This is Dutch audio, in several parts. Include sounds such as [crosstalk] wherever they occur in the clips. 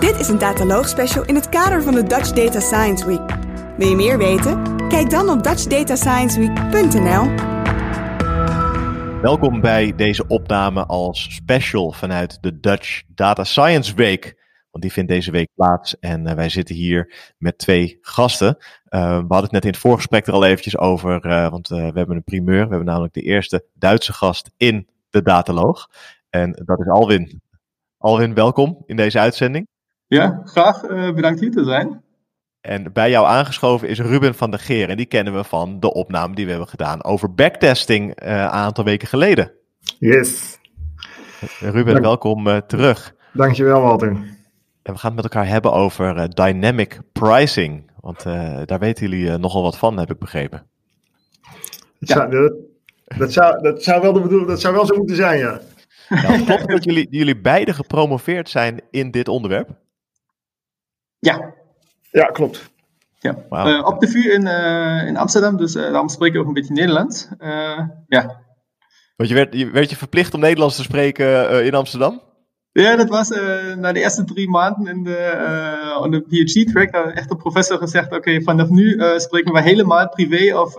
Dit is een Dataloog special in het kader van de Dutch Data Science Week. Wil je meer weten? Kijk dan op dutchdataScienceweek.nl. Welkom bij deze opname als special vanuit de Dutch Data Science Week. Want die vindt deze week plaats en uh, wij zitten hier met twee gasten. Uh, we hadden het net in het voorgesprek er al eventjes over, uh, want we hebben een primeur. We hebben namelijk de eerste Duitse gast in de Dataloog. En dat is Alwin. Alwin, welkom in deze uitzending. Ja, graag. bedankt hier te zijn. En bij jou aangeschoven is Ruben van der Geer. En die kennen we van de opname die we hebben gedaan over backtesting uh, een aantal weken geleden. Yes. Ruben, Dank. welkom uh, terug. Dankjewel, Walter. En we gaan het met elkaar hebben over uh, dynamic pricing. Want daar weten jullie nogal wat van, heb ik begrepen. Dat, ja. zou, dat, dat, zou, dat, zou wel de bedoeling, dat zou wel zo moeten zijn, ja. Nou, klopt dat jullie, jullie beide gepromoveerd zijn in dit onderwerp? Ja, ja, klopt. Ja. Wow. Uh, op de VU in, uh, in Amsterdam, dus uh, daarom spreek ik ook een beetje Nederlands. ja. Want je werd, je werd je verplicht om Nederlands te spreken in Amsterdam? Ja, dat was na de eerste drie maanden in de, on de PhD-track. Daar echt de professor gezegd, oké, okay, vanaf nu spreken we helemaal privé of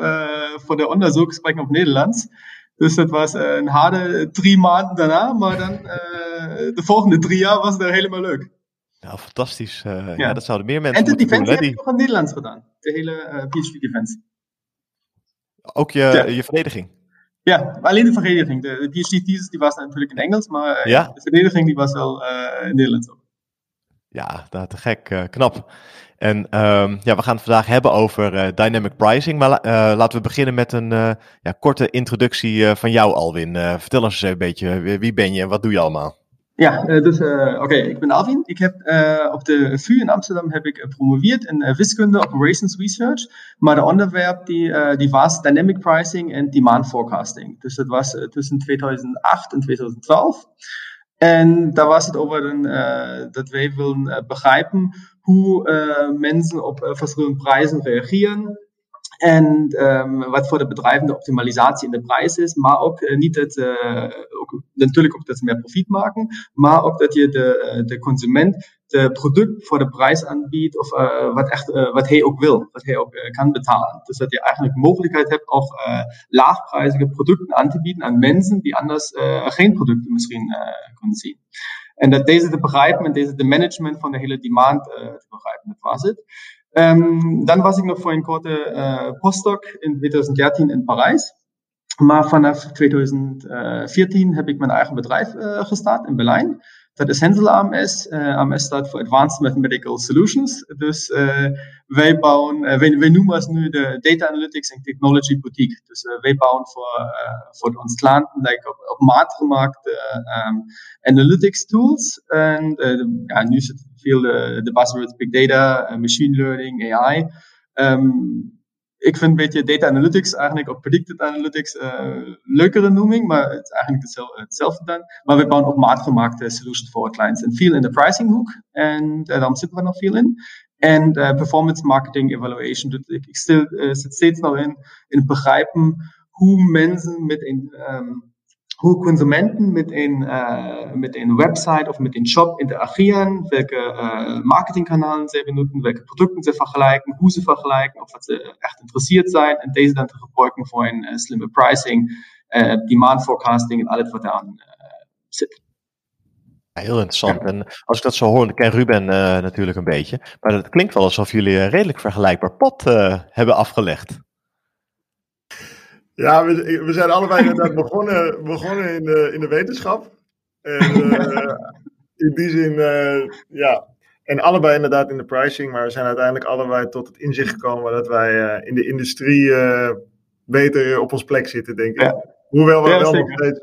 voor de onderzoek spreken op Nederlands. Dus dat was een harde drie maanden daarna, maar dan de volgende drie jaar was het helemaal leuk. Nou, fantastisch. Uh, ja. ja. dat zouden meer mensen En de defensie doen, heb ik nog in Nederlands gedaan. De hele uh, PhD defense. Ook je, ja. je verdediging? Ja, alleen de verdediging. De, de PhD thesis die was natuurlijk in Engels, maar uh, ja. de verdediging die was wel in Nederlands ook. Ja, dat te gek. knap. En um, ja, we gaan het vandaag hebben over dynamic pricing. Maar laten we beginnen met een ja, korte introductie van jou, Alwin. vertel ons eens een beetje, wie ben je en wat doe je allemaal? Ja, dus uh, oké, okay, ik ben Alvin. Ik heb uh, op de VU in Amsterdam heb ik gepromoveerd in uh, wiskunde operations research. Maar de onderwerp die, die was dynamic pricing en demand forecasting. Dus dat was tussen 2008 en 2012. En daar was het over een, dat wij willen begrijpen hoe mensen op verschillende prijzen reageren. En um, wat voor de bedrijven de optimalisatie in de prijs is, maar ook uh, niet dat, uh, ook, natuurlijk ook dat ze meer profit maken, maar ook dat je de, de consument de product voor de prijs aanbiedt of uh, wat, echt, wat hij ook wil, wat hij ook kan betalen. Dus dat je eigenlijk de mogelijkheid hebt ook laagprijzige producten aan te bieden aan mensen die anders geen producten misschien kunnen zien. En dat deze te begrijpen en deze de management van de hele demand te begrijpen, dat was het. Ähm, dann war ich noch voor een korte äh, postdoc in 2013 in Parijs. Maar vanaf 2014 heb ik mijn eigen bedrijf uh, gestart in Berlijn. Dat is Hensel AMS. Uh, AMS staat voor Advanced Mathematical Solutions. Dus uh, wij bouwen, wij, wij, noemen het nu de Data Analytics en Technology Boutique. Dus wij bouwen voor, voor ons klanten like op, op maat gemaakte um, analytics tools. En ja, nu is het veel de, de buzzwords big data, machine learning, AI. Ehm, ik vind een beetje data analytics eigenlijk, of predicted analytics, uh, leukere noeming, maar het is eigenlijk hetzelfde, dan. Maar we bouwen op maatgemaakte solutions voor clients. En veel in de pricing hoek, en daarom zitten we nog veel in. En performance marketing evaluation, dus ik, ik stil, zit steeds nog in, in begrijpen hoe mensen met een um, hoe consumenten met een, uh, met een website of met een shop interageren, welke uh, marketingkanalen ze benutzen, welke producten ze vergelijken, hoe ze vergelijken, of wat ze echt geïnteresseerd zijn en deze dan te gebruiken voor een uh, slimme pricing, demand forecasting en alles wat daaraan zit. Ja, heel interessant. Ja. En als ik dat zo hoor, dan ken Ruben natuurlijk een beetje, maar het klinkt wel alsof jullie een redelijk vergelijkbaar pad hebben afgelegd. Ja, we, we zijn allebei inderdaad [laughs] begonnen, begonnen in, de, in de wetenschap. En, uh, [laughs] in die zin, uh, ja. En allebei inderdaad in de pricing, maar we zijn uiteindelijk allebei tot het inzicht gekomen dat wij uh, in de industrie beter op ons plek zitten, denk ik. Ja. Hoewel, we ja, wel nog steeds,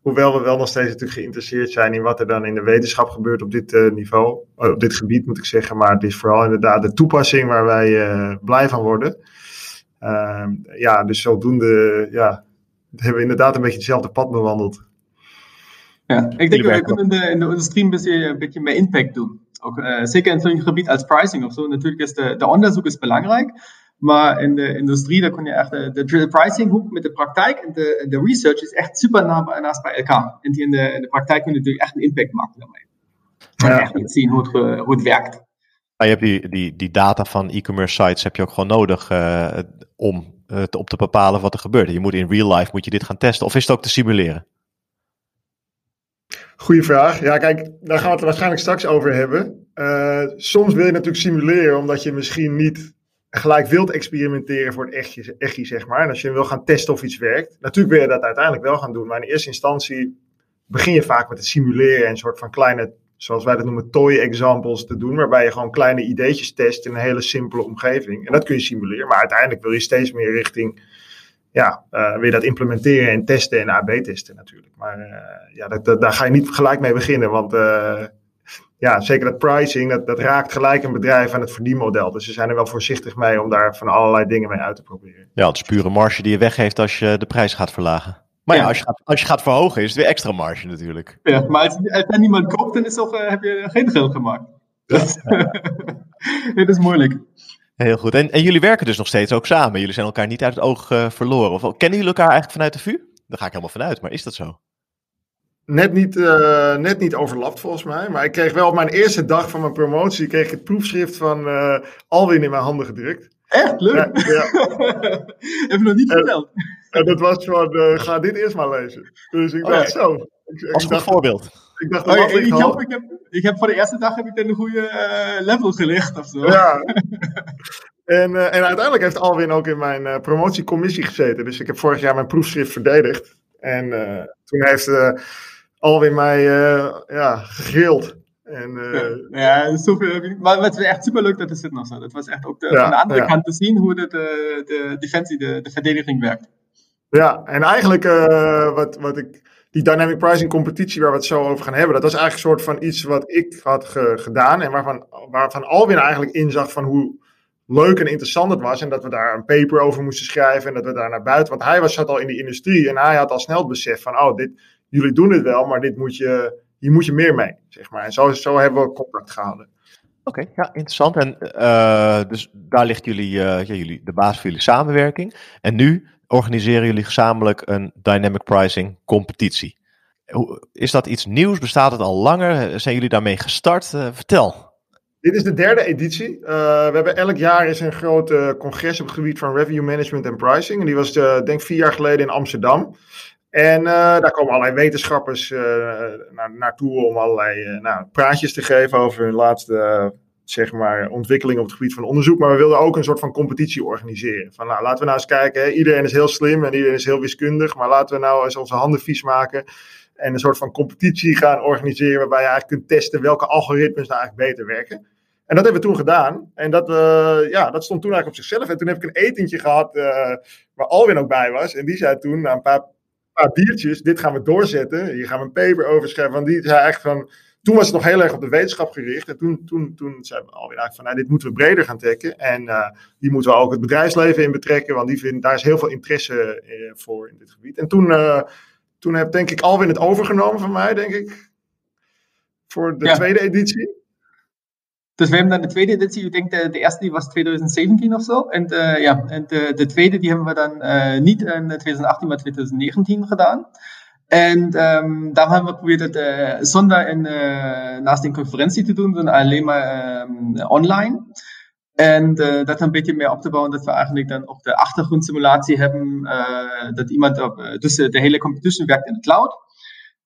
hoewel we wel nog steeds natuurlijk geïnteresseerd zijn in wat er dan in de wetenschap gebeurt op dit niveau, op dit gebied moet ik zeggen. Maar het is vooral inderdaad de toepassing waar wij blij van worden. Uh, ja, dus zodoende ja, hebben we inderdaad een beetje hetzelfde pad bewandeld. Ja, ik denk dat we kunnen in de, in de industrie een beetje, een beetje meer impact doen. Ook, uh, zeker in zo'n gebied als pricing of zo. Natuurlijk is de, de onderzoek is belangrijk. Maar in de industrie, daar kun je echt de, de pricing hoek met de praktijk en de, de research is echt super naast bij elkaar. En die in de, in de praktijk kun je natuurlijk echt een impact maken daarmee. En echt niet zien hoe het, hoe het werkt. Je hebt die, die, die data van e-commerce sites heb je ook gewoon nodig uh, om het op te bepalen wat er gebeurt. Je moet in real life moet je dit gaan testen of is het ook te simuleren? Goeie vraag. Ja, kijk, daar gaan we het waarschijnlijk straks over hebben. Uh, soms wil je natuurlijk simuleren, omdat je misschien niet gelijk wilt experimenteren voor het echtje, echtje, zeg maar. En als je wil gaan testen of iets werkt. Natuurlijk wil je dat uiteindelijk wel gaan doen, maar in eerste instantie begin je vaak met het simuleren en een soort van kleine, zoals wij dat noemen, toy examples te doen. Waarbij je gewoon kleine ideetjes test in een hele simpele omgeving. En dat kun je simuleren, maar uiteindelijk wil je steeds meer richting ja, uh, wil dat implementeren en testen en AB testen natuurlijk. Maar uh, ja, dat, daar ga je niet gelijk mee beginnen, want uh, ja, zeker dat pricing, dat, dat raakt gelijk een bedrijf aan het verdienmodel. Dus ze zijn er wel voorzichtig mee om daar van allerlei dingen mee uit te proberen. Ja, het is pure marge die je weggeeft als je de prijs gaat verlagen. Maar ja, ja als, je gaat, als je gaat verhogen is het weer extra marge natuurlijk. Ja, maar als, als er niemand koopt, dan is toch, heb je geen geld gemaakt. Dat, ja. [laughs] dat is moeilijk. Heel goed. En, en, jullie werken dus nog steeds ook samen. Jullie zijn elkaar niet uit het oog uh, verloren. Of kennen jullie elkaar eigenlijk vanuit de VU? Daar ga ik helemaal vanuit, maar is dat zo? Net niet, uh, net niet overlapt volgens mij. Maar ik kreeg wel op mijn eerste dag van mijn promotie kreeg ik het proefschrift van uh, Alwin in mijn handen gedrukt. Echt? Leuk. Ja, ja. [laughs] Heb je nog niet verteld? En, dat was van, ga dit eerst maar lezen. Dus ik dacht zo. Ik, Als ik dacht, voorbeeld. Ik dacht, oh, ik, ik, hoop, ik, heb, ik heb voor de eerste dag heb ik een goede uh, level gelegd of zo. Ja. [laughs] en, uh, en uiteindelijk heeft Alwin ook in mijn uh, promotiecommissie gezeten. Dus ik heb vorig jaar mijn proefschrift verdedigd. En toen heeft Alwin mij ja, gegrild. En, uh, ja, zoveel, maar het was echt super leuk dat het zit nog zo. Het was echt ook de, ja, van de andere ja. kant te zien hoe de, de, de defensie, de, de verdediging werkt. Ja, en eigenlijk uh, wat, wat ik die dynamic pricing competitie waar we het zo over gaan hebben, dat was eigenlijk een soort van iets wat ik had ge gedaan en waarvan, waarvan Alwin eigenlijk inzag van hoe leuk en interessant het was en dat we daar een paper over moesten schrijven en dat we daar naar buiten, want hij was, zat al in die industrie en hij had al snel het besef van, oh, dit, jullie doen het wel, maar dit moet je, hier moet je meer mee, zeg maar. En zo, zo hebben we contact gehouden. Oké, ja, interessant. En uh, dus daar ligt jullie, uh, ja, jullie, de basis voor jullie samenwerking. En nu organiseren jullie gezamenlijk een dynamic pricing competitie. Is dat iets nieuws? Bestaat het al langer? Zijn jullie daarmee gestart? Uh, vertel. Dit is de derde editie. Uh, we hebben elk jaar is een groot congres op het gebied van revenue management en pricing. En die was denk ik vier jaar geleden in Amsterdam. En daar komen allerlei wetenschappers naar, naartoe om allerlei nou, praatjes te geven over hun laatste zeg maar, ontwikkeling op het gebied van onderzoek. Maar we wilden ook een soort van competitie organiseren. Van nou, laten we nou eens kijken. Hè. Iedereen is heel slim en iedereen is heel wiskundig. Maar laten we nou eens onze handen vies maken. En een soort van competitie gaan organiseren. Waarbij je eigenlijk kunt testen welke algoritmes nou eigenlijk beter werken. En dat hebben we toen gedaan. En dat, uh, ja, dat stond toen eigenlijk op zichzelf. En toen heb ik een etentje gehad uh, waar Alwin ook bij was. En die zei toen, na een paar, paar biertjes, dit gaan we doorzetten. Hier gaan we een paper over schrijven. Want die zei echt van, toen was het nog heel erg op de wetenschap gericht. En toen, toen, toen zeiden we alweer eigenlijk van, nou, dit moeten we breder gaan trekken. En uh, die moeten we ook het bedrijfsleven in betrekken, want die vinden, daar is heel veel interesse uh, voor in dit gebied. En toen, uh, toen heb denk ik Alwin het overgenomen van mij, denk ik, voor de ja. tweede editie. Dus we hebben dan de tweede editie, ik denk de, de eerste die was 2017 of zo. En, ja, en de, de tweede die hebben we dan niet in 2018, maar 2019 gedaan. En um, daarom hebben we geprobeerd het uh, zonder in, uh, naast een conferentie te doen, sondern alleen maar um, online. En uh, dat een beetje meer op te bouwen, dat we eigenlijk dan ook de achtergrondsimulatie hebben, dat iemand op, dus de hele competition werkt in de cloud.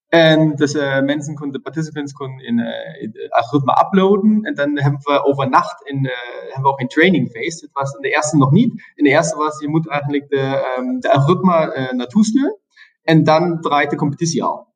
En dus mensen konden, de participants konden in, in algoritme uploaden. En dan hebben we overnacht in, hebben we ook een training phase. Dat was in de eerste nog niet. In de eerste was, je moet eigenlijk de, um, de algoritme naartoe sturen. En dan draait de competitie al.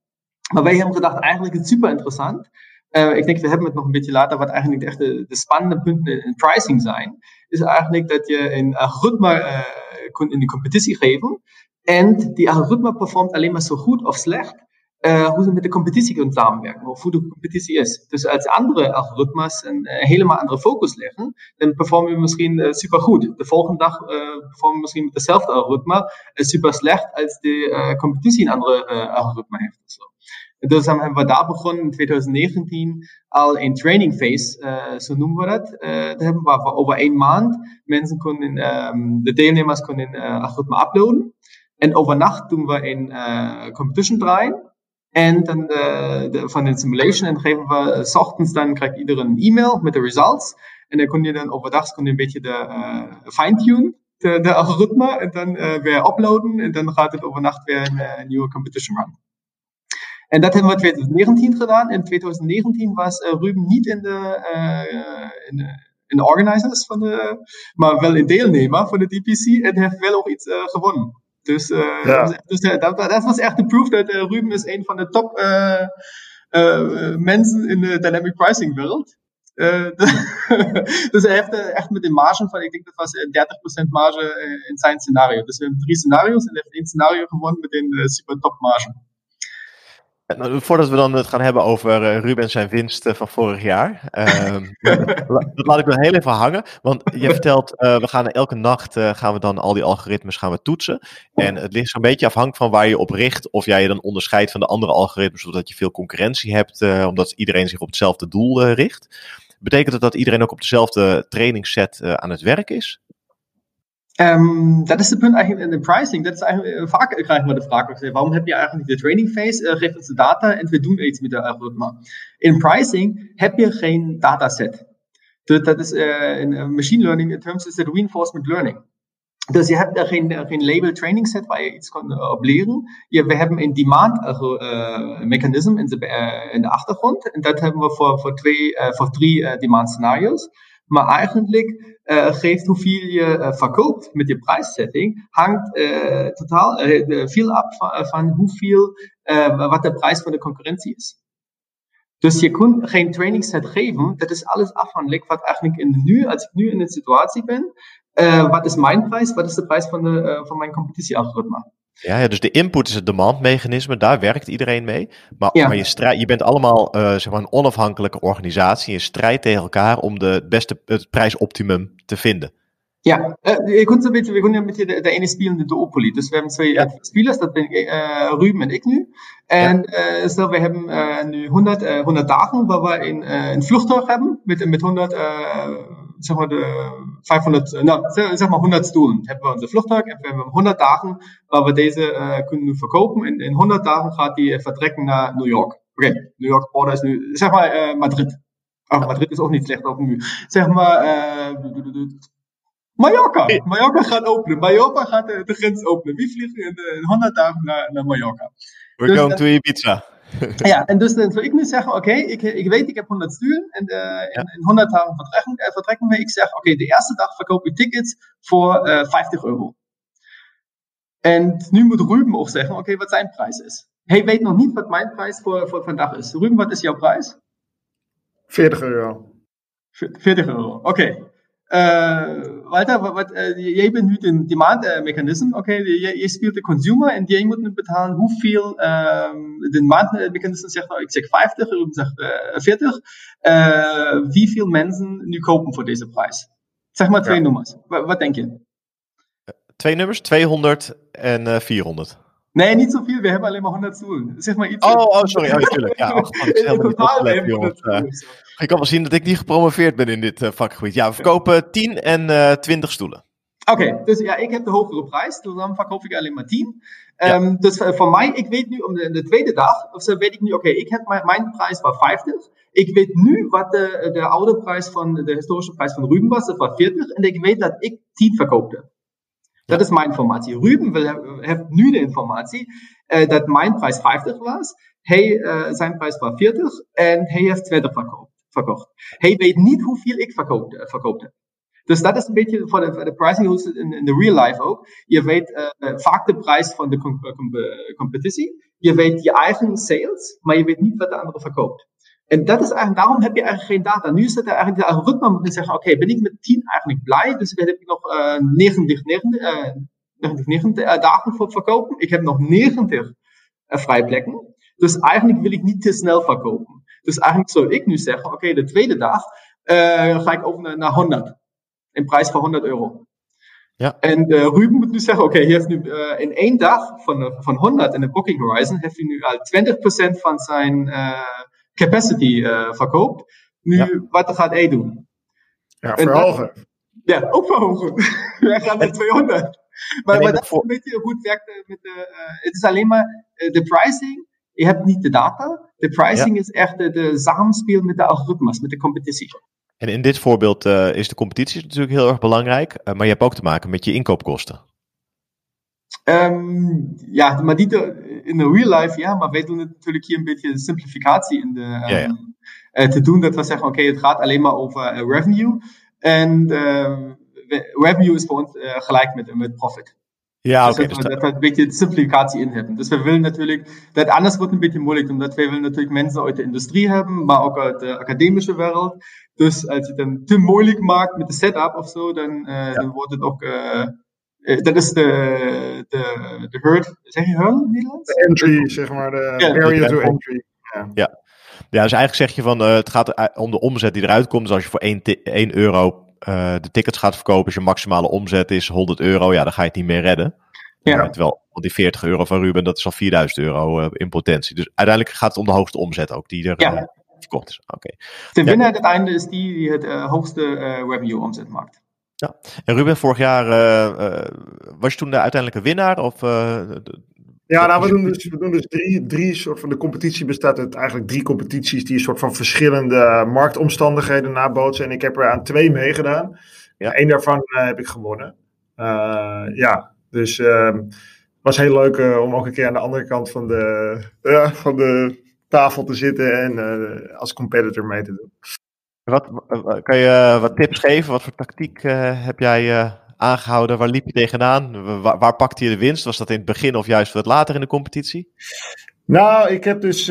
Maar wij hebben gedacht, eigenlijk is het super interessant. Uh, ik denk, we hebben het nog een beetje later, wat eigenlijk de, echte, de spannende punten in pricing zijn. Is eigenlijk dat je een algoritme uh, in de competitie geven. En die algoritme performt alleen maar zo goed of slecht uh, hoe ze met de competitie kunnen samenwerken, of hoe de competitie is. Dus als andere algoritmes een uh, helemaal andere focus leggen, dan performen we misschien uh, super goed. De volgende dag performen we misschien met dezelfde algoritme super slecht als de competitie een andere algoritme heeft. So. Dus dan hebben we daar begonnen in 2019 al een training phase, zo noemen we dat. dat hebben we over één maand. Mensen kunnen, um, de deelnemers kunnen een algoritme uploaden. En overnacht doen we een competition draaien. En dan de, de, van de simulation en geven we, s ochtends dan krijgt iedereen een e-mail met de results. En dan kun je dan overdag kun je een beetje de uh, fine-tune, de, de algoritme, en dan weer uploaden. En dan gaat het overnacht weer een, nieuwe competition run. En dat hebben we in 2019 gedaan. In 2019 was Ruben niet in de, in de, in de organizers van de, maar wel een deelnemer van de DPC en heeft wel ook iets gewonnen. Dus, uh, ja. dus uh, dat, dat, was echt de proof dat uh, Ruben is een van de top mensen in de dynamic pricing wereld. dus [laughs] hij heeft echt met een marge van, ik denk dat was 30% marge in zijn scenario. Dus we hebben drie scenario's en hij heeft één scenario gewonnen met een super top marge. Nou, voordat we dan het gaan hebben over uh, Ruben zijn winst uh, van vorig jaar. [laughs] Uh, dat laat ik nog heel even hangen. Want je vertelt, uh, we gaan elke nacht gaan we dan al die algoritmes gaan we toetsen. En het ligt zo'n beetje afhankelijk van waar je op richt. Of jij je dan onderscheidt van de andere algoritmes. Zodat je veel concurrentie hebt. omdat iedereen zich op hetzelfde doel richt. Betekent dat dat iedereen ook op dezelfde trainingsset aan het werk is? Um, dat is het punt eigenlijk in de pricing. Dat is eigenlijk, uh, vaak krijgen we de vraag, waarom heb je eigenlijk de training phase, uh, geef ons de data en we doen iets met de algoritme. In pricing heb je geen dataset. Dus dat is uh, in machine learning in terms is het reinforcement learning. Dus je hebt er geen, geen label training set waar je iets kan op leren. Je, we hebben een demand mechanism in de, in de achtergrond. En dat hebben we voor, voor, twee, voor drie demand scenario's. Maar eigenlijk uh, geeft hoeveel je uh, verkoopt met je prijssetting, hangt uh, totaal veel af van, van hoeveel, wat de prijs van de concurrentie is. Dus je kunt geen training set geven, dat is alles afhankelijk wat eigenlijk in de nu, als ik nu in een situatie ben, wat is mijn prijs, wat is de prijs van, de, van mijn competitiealgoritme. Ja, ja, dus de input is het demandmechanisme, daar werkt iedereen mee. Maar, ja. maar je, strijd, je bent allemaal uh, zeg maar een onafhankelijke organisatie. Je strijdt tegen elkaar om de, het beste het prijsoptimum te vinden. Ja, je kunt een beetje, we kunnen een beetje de, de ene spelen de duopoly. Dus we hebben twee ja. spelers, dat ben ik, uh, Ruben en ik nu. En we hebben uh, nu 100, uh, 100 dagen waar we een, uh, een vluchttuig hebben met, met 100, uh, zeg maar de 500, nou, zeg maar 100 stoelen. Hebben we onze vluchttuig en we hebben 100 dagen waar we deze kunnen verkopen. En in 100 dagen gaat die vertrekken naar New York. Oké, okay, New York border is nu, zeg maar Madrid. Ach, Madrid is ook niet slecht ook nu. Zeg maar, Mallorca. Mallorca gaat openen. Mallorca gaat de, grens openen. Wie vliegt in, in 100 dagen naar, Mallorca? We're going to Ibiza. [laughs] ja, en dus dan zou ik nu zeggen, oké, okay, ik, ik weet, ik heb 100 sturen en uh, ja. in, in 100 dagen vertrekken, uh, vertrekken we. Ik zeg, oké, okay, de eerste dag verkoop ik tickets voor uh, 50 euro. En nu moet Ruben ook zeggen, oké, okay, wat zijn prijs is. Hij weet nog niet wat mijn prijs voor, voor vandaag is. Ruben, wat is jouw prijs? 40 euro. 40 euro, oké. Uh, Walter, wat, uh, jij bent nu de demand uh, mechanism. Oké, okay? speelt de consumer en jij moet nu betalen hoeveel um, de demand mechanism zegt. Nou, ik zeg 50, Ruben zegt 40. wieveel mensen nu kopen voor deze prijs? Zeg maar twee ja. nummers. Wat, denk je? Twee nummers, 200 en 400. Nee, niet zoveel. We hebben alleen maar 100 stoelen. Zeg maar iets. Oh, oh sorry. Oh, natuurlijk. Ja, oh, [laughs] in totaal hebben we 100 stoelen. Ik kan wel zien dat ik niet gepromoveerd ben in dit uh, vakgebied. Ja, we verkopen 10 en uh, 20 stoelen. Oké, okay, dus ja, ik heb de hogere prijs, dus dan verkoop ik alleen maar 10. Ja. Um, dus uh, voor mij, ik weet nu om de, de tweede dag, of zo weet ik nu, oké, okay, ik heb mijn, mijn prijs was 50. Ik weet nu wat de, de oude prijs van, de historische prijs van Ruben was, dat was 40. En ik weet dat ik 10 verkoopte. Dat is mijn informatie. Ruben wil, heeft nu de informatie uh, dat mijn prijs 50 was. Hij, uh, zijn prijs was 40 en hij heeft 20 verkocht. verkocht. Hij weet niet hoeveel ik verkoopte. verkoopte. Dus dat is een beetje voor de, voor de pricing in, in de real life ook. Je weet uh, vaak de prijs van de competitie. Je weet je eigen sales, maar je weet niet wat de andere verkoopt. En dat is eigenlijk, daarom heb je eigenlijk geen data. Nu is het eigenlijk de algoritme moet zeggen, oké, okay, ben ik met 10 eigenlijk blij? Dus dan heb ik nog uh, 90, 90, uh, 90, 90 uh, dagen voor verkopen. Ik heb nog 90 uh, vrijplekken. Dus eigenlijk wil ik niet te snel verkopen. Dus eigenlijk zou ik nu zeggen, oké, okay, de tweede dag uh, ga ik over naar, naar 100. In prijs van 100 euro. Ja. En uh, Ruben moet nu zeggen, oké, okay, heeft nu uh, in één dag van, van 100 in de booking horizon, heeft hij nu al 20% van zijn capacity uh, verkoopt. Nu, ja. wat gaat hij doen? Ja, verhogen. ja, ook verhogen. Wij gaan naar 200. Maar, maar dat is een beetje hoe het werkt met de, uh, het is alleen maar de pricing je hebt niet de data. De pricing is echt de, de samenspel met de algoritmes, met de competitie. En in dit voorbeeld uh, is de competitie natuurlijk heel erg belangrijk, uh, maar je hebt ook te maken met je inkoopkosten. Um, ja, maar niet in de real life, ja, maar wij doen het natuurlijk hier een beetje simplificatie in de, ja, ja. Uh, te doen. Dat we zeggen, oké, okay, het gaat alleen maar over revenue. En revenue is voor ons gelijk met, met profit. Ja, dus oké. dat, we, dat we een beetje simplificatie in hebben. Dus we willen natuurlijk, dat anders wordt een beetje moeilijk, omdat wij willen natuurlijk mensen uit de industrie hebben, maar ook uit de academische wereld. Dus als je het dan te moeilijk maakt met de setup of zo, dan, ja. dan wordt het ook, dat is de, de, de hurt, zeg je in? De entry, zeg maar, de ja, area to entry. Ja. ja. Ja, dus eigenlijk zeg je van, uh, het gaat om de omzet die eruit komt. Dus als je voor 1, 1 euro uh, de tickets gaat verkopen, als je maximale omzet is 100 euro, ja, dan ga je het niet meer redden. Ja. Uh, terwijl die 40 euro van Ruben, dat is al 4000 euro uh, in potentie. Dus uiteindelijk gaat het om de hoogste omzet ook, die er ja. verkocht is. Oké. Okay. De ja. winnaar uiteinde is die die het hoogste revenue omzet maakt. Ja, en Ruben, vorig jaar was je toen de uiteindelijke winnaar? Of, ja, nou, we doen dus, we doen dus drie, drie soort van. De competitie bestaat uit eigenlijk drie competities die een soort van verschillende marktomstandigheden nabootsen. En ik heb er aan twee meegedaan. Ja. Eén daarvan uh, heb ik gewonnen. Uh, ja, dus uh, was heel leuk om ook een keer aan de andere kant van de, [laughs] van de tafel te zitten en als competitor mee te doen. Wat, kan je wat tips geven? Wat voor tactiek heb jij aangehouden? Waar liep je tegenaan? Waar, waar pakte je de winst? Was dat in het begin of juist wat later in de competitie? Nou, ik heb dus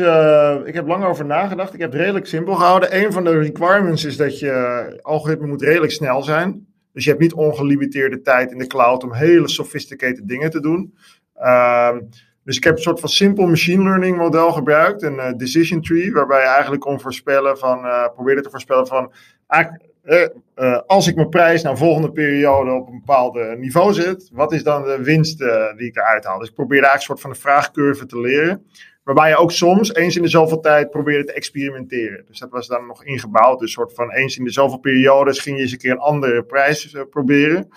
ik heb lang over nagedacht. Ik heb het redelijk simpel gehouden. Een van de requirements is dat je algoritme moet redelijk snel zijn. Dus je hebt niet ongelimiteerde tijd in de cloud om hele sophisticated dingen te doen. Dus ik heb een soort van simpel machine learning model gebruikt, een uh, decision tree, waarbij je eigenlijk kon voorspellen van, uh, probeerde te voorspellen van, uh, als ik mijn prijs naar volgende periode op een bepaald niveau zet, wat is dan de winst die ik eruit haal? Dus ik probeerde eigenlijk een soort van een vraagcurve te leren. Waarbij je ook soms eens in de zoveel tijd probeerde te experimenteren. Dus dat was dan nog ingebouwd. Dus een soort van eens in de zoveel periodes ging je eens een keer een andere prijs proberen.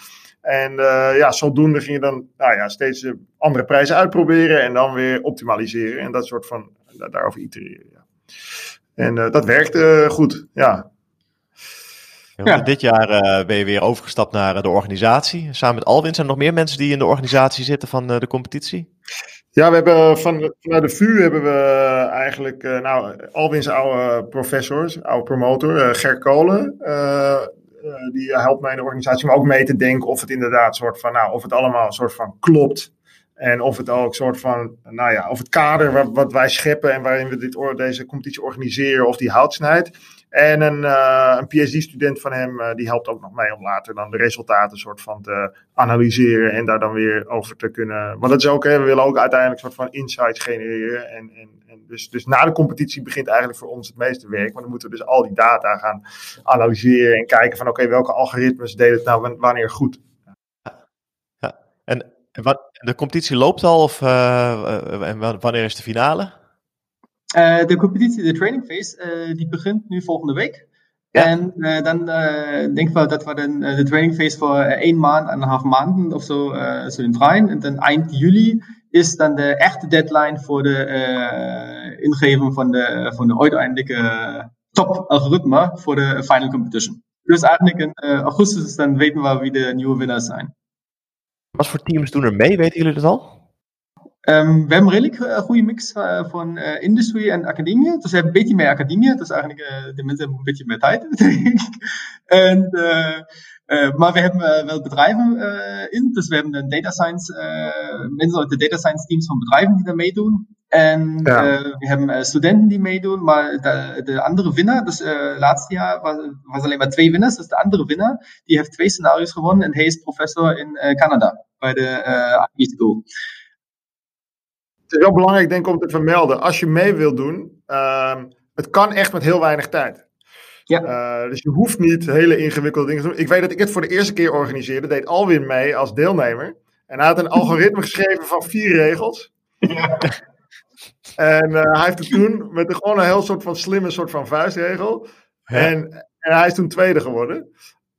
En ja, zodoende ging je dan nou ja, steeds andere prijzen uitproberen en dan weer optimaliseren. En dat soort van, daarover itereren. Ja. En dat werkte goed, ja. Ja. Dit jaar uh, ben je weer overgestapt naar uh, de organisatie. Samen met Alwin zijn er nog meer mensen die in de organisatie zitten van uh, de competitie? Ja, we hebben van, vanuit de VU hebben we eigenlijk, nou, Alwin's oude professor, oude promotor, Ger Kolen. Die helpt mij in de organisatie om ook mee te denken of het inderdaad soort van, nou, of het allemaal een soort van klopt. En of het ook soort van, nou ja, of het kader wat, wat wij scheppen en waarin we dit, deze competitie organiseren, of die hout snijdt. En een, uh, een PhD-student van hem, uh, die helpt ook nog mee om later dan de resultaten soort van te analyseren en daar dan weer over te kunnen. Want dat is ook, hè, we willen ook uiteindelijk soort van insights genereren. En, en, en dus, dus na de competitie begint eigenlijk voor ons het meeste werk. Want dan moeten we dus al die data gaan analyseren en kijken van oké, welke algoritmes deden het nou wanneer goed. Ja, en wat, de competitie loopt al of uh, en wanneer is de finale? Uh, de competitie, de training phase, uh, die begint nu volgende week. Ja. En uh, dan denken we dat we dan de training phase voor één maand, anderhalf maanden of zo zullen draaien. En dan eind juli is dan de echte deadline voor de ingeving van de, van de uiteindelijke top algoritme voor de final competition. Dus eigenlijk in augustus dan weten we wie de nieuwe winnaars zijn. Wat voor teams doen er mee, weten jullie dat al? Um, we hebben een redelijk uh, goede mix uh, van uh, industrie en academie. Dus we hebben een beetje meer academie. Dus eigenlijk de mensen hebben een beetje meer tijd, [laughs] denk ik. En, maar we hebben wel bedrijven in. Dus we hebben een data science, mensen uit de data science teams van bedrijven die daar meedoen. En ja. we hebben studenten die meedoen. Maar de, de andere winnaar, dus laatste jaar was, was alleen maar twee winnaars. Dus de andere winnaar, die heeft twee scenario's gewonnen. En hij is professor in Canada bij de IB School is wel belangrijk, denk ik, om te vermelden. Als je mee wilt doen, uh, het kan echt met heel weinig tijd. Ja. Uh, dus je hoeft niet hele ingewikkelde dingen te doen. Ik weet dat ik het voor de eerste keer organiseerde. Deed Alwin mee als deelnemer. En hij had een [laughs] algoritme geschreven van vier regels. Ja. En uh, hij heeft het toen met een, gewoon een heel soort van slimme soort van vuistregel. Ja. En, en hij is toen tweede geworden.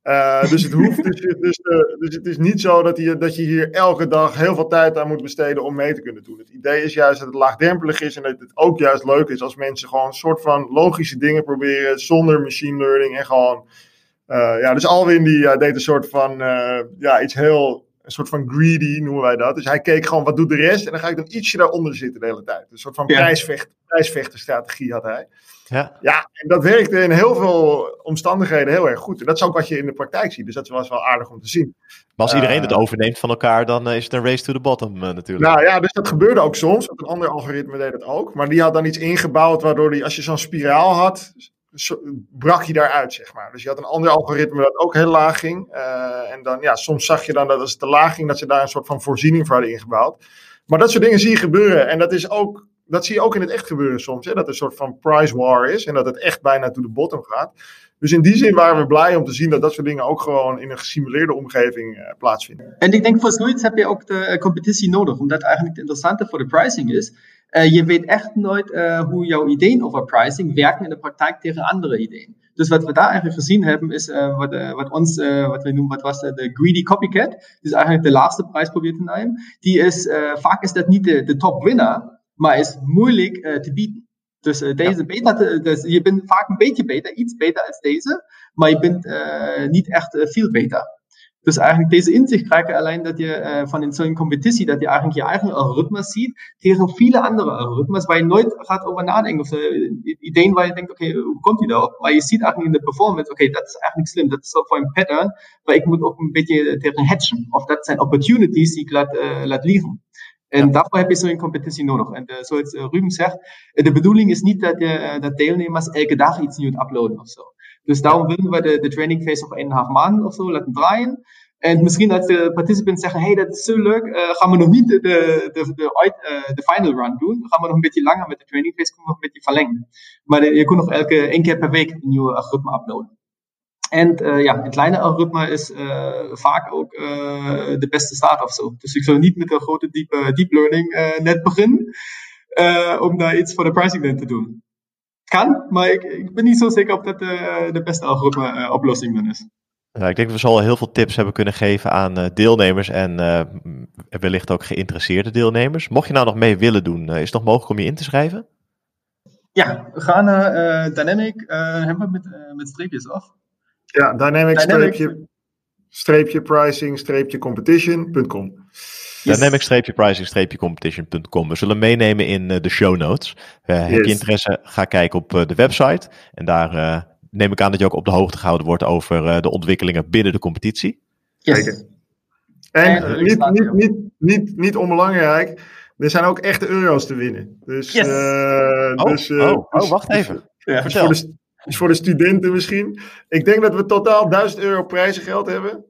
Uh, dus, het hoeft, dus, dus, uh, dus het is niet zo dat je, dat je hier elke dag heel veel tijd aan moet besteden om mee te kunnen doen. Het idee is juist dat het laagdrempelig is en dat het ook juist leuk is als mensen gewoon een soort van logische dingen proberen zonder machine learning en gewoon. Uh, ja, dus Alwin die deed een soort van ja, iets heel een soort van greedy noemen wij dat. Dus hij keek gewoon wat doet de rest en dan ga ik dan ietsje daaronder zitten de hele tijd. Een soort van ja. prijsvecht, prijsvechterstrategie had hij. Ja. ja, en dat werkte in heel veel omstandigheden heel erg goed. En dat is ook wat je in de praktijk ziet. Dus dat was wel aardig om te zien. Maar als iedereen het overneemt van elkaar, dan is het een race to the bottom uh, natuurlijk. Nou ja, dus dat gebeurde ook soms. Een ander algoritme deed het ook. Maar die had dan iets ingebouwd waardoor die, als je zo'n spiraal had, brak je daaruit, zeg maar. Dus je had een ander algoritme dat ook heel laag ging. Uh, en dan, ja, soms zag je dan dat als het te laag ging, dat ze daar een soort van voorziening voor hadden ingebouwd. Maar dat soort dingen zie je gebeuren. En dat is ook, dat zie je ook in het echt gebeuren soms. Hè? Dat er een soort van price war is en dat het echt bijna to the bottom gaat. Dus in die zin waren we blij om te zien dat dat soort dingen ook gewoon in een gesimuleerde omgeving uh, plaatsvinden. En ik denk voor zoiets heb je ook de competitie nodig, omdat eigenlijk het interessante voor de pricing is. Uh, je weet echt nooit hoe jouw ideeën over pricing werken in de praktijk tegen andere ideeën. Dus wat we daar eigenlijk gezien hebben, is wat, ons, wat we noemen, wat was de greedy copycat. Dus eigenlijk de laatste prijs probeert te nemen. Die is, vaak is dat niet de, de top winnaar, maar is moeilijk te bieden. Dus deze ja. beta, dus je bent vaak een beetje beter, iets beter als deze, maar je bent niet echt veel beter. Dus eigenlijk deze inzicht krijg je alleen dat je uh, van in zo'n competitie, dat je eigenlijk je eigen algoritmes ziet tegen viele andere algoritmes, waar je nooit gaat over nadenken. Of uh, ideeën waar je denkt, oké, okay, hoe komt die daarop? Maar je ziet eigenlijk in de performance, oké, okay, dat is eigenlijk slim, dat is voor een pattern, maar ik moet ook een beetje tegen hatchen. Of dat zijn opportunities die ik laat, uh, laat liggen. En ja. daarvoor heb je zo'n competitie nodig. En zoals Ruben zegt, de bedoeling is niet dat, je, dat deelnemers elke dag iets nieuws uploaden of zo. Dus daarom willen we de, de training phase op eineinhalf maanden of zo laten draaien. En misschien dat de participants zeggen, hey, dat is zo leuk, uh, gaan we nog niet de, de, de, de, de final run doen. Gaan we nog een beetje langer met de training phase, kunnen we nog een beetje verlengen. Maar de, je kunt nog elke één keer per week een nieuwe algoritme uploaden. En uh, ja, het kleine algoritme is vaak ook de beste staat of zo. Dus ik zou niet met een grote deep, deep learning net beginnen, om daar iets voor de pricing dan te doen kan, maar ik, ik ben niet zo zeker of dat de, de beste algoritme oplossing dan is. Ja, ik denk dat we zo al heel veel tips hebben kunnen geven aan uh, deelnemers en uh, wellicht ook geïnteresseerde deelnemers. Mocht je nou nog mee willen doen, uh, is het nog mogelijk om je in te schrijven? Ja, we gaan naar Dynamic, hebben we met, met streepjes af? Ja, Dynamic, Dynamic. Streepje, streepje pricing, streepje competition.com. Yes. Dynamic-pricing-competition.com. We zullen meenemen in de show notes. Yes. Heb je interesse, ga kijken op de website. En daar neem ik aan dat je ook op de hoogte gehouden wordt over uh, de ontwikkelingen binnen de competitie. Yes. En uh, niet, niet, niet, niet, niet onbelangrijk, er zijn ook echte euro's te winnen. Dus, yes. uh, oh, dus, oh, oh, dus, wacht even. Dus, dus, voor de, dus voor de studenten misschien. Ik denk dat we totaal 1000 euro prijzengeld hebben.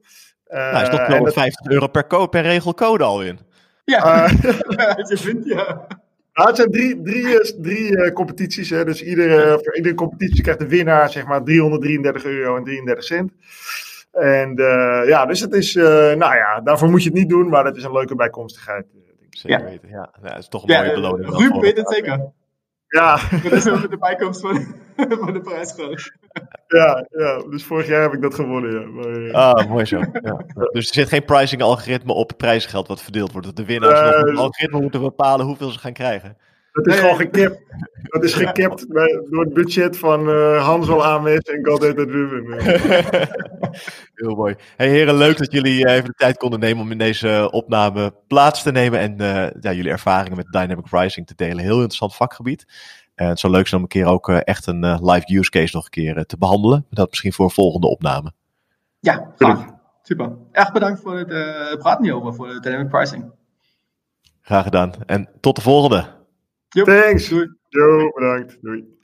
nou, is toch wel 50 euro per, per regel code al in. Ja, [laughs] je vindt ja. Nou, het zijn drie, drie, eh, drie uh, competities. Hè. Dus iedere, voor iedere competitie krijgt de winnaar zeg maar 333 euro en 33 cent. En uh, ja, dus het is, uh, nou ja, daarvoor moet je het niet doen, maar het is een leuke bijkomstigheid. Zeker ja. weten, ja. ja. Het is toch een mooie beloning. Ruud weet het zeker. Ja. Dat is ook de bijkomst van, [laughs] van de prijsgroot. Ja, ja, dus vorig jaar heb ik dat gewonnen. Ja. Maar, ja. Ah, mooi zo. Ja. Dus er zit geen pricing algoritme op prijsgeld wat verdeeld wordt. Dat de winnaars uh, nog een algoritme moeten bepalen hoeveel ze gaan krijgen. Dat is gewoon gecapt. Dat is gecapt door het budget van uh, Hansel Ames en God het Ruben. [laughs] Heel mooi. Hey heren, leuk dat jullie even de tijd konden nemen om in deze opname plaats te nemen en uh, ja, jullie ervaringen met dynamic pricing te delen. Heel interessant vakgebied. En het zou leuk zijn om een keer ook uh, echt een live use case nog een keer te behandelen. Dat misschien voor een volgende opname. Ja, graag. Super. Echt bedankt voor het praten hierover, voor de dynamic pricing. Graag gedaan. En tot de volgende. Yep. Thanks. Doei. Jo, bedankt. Doei.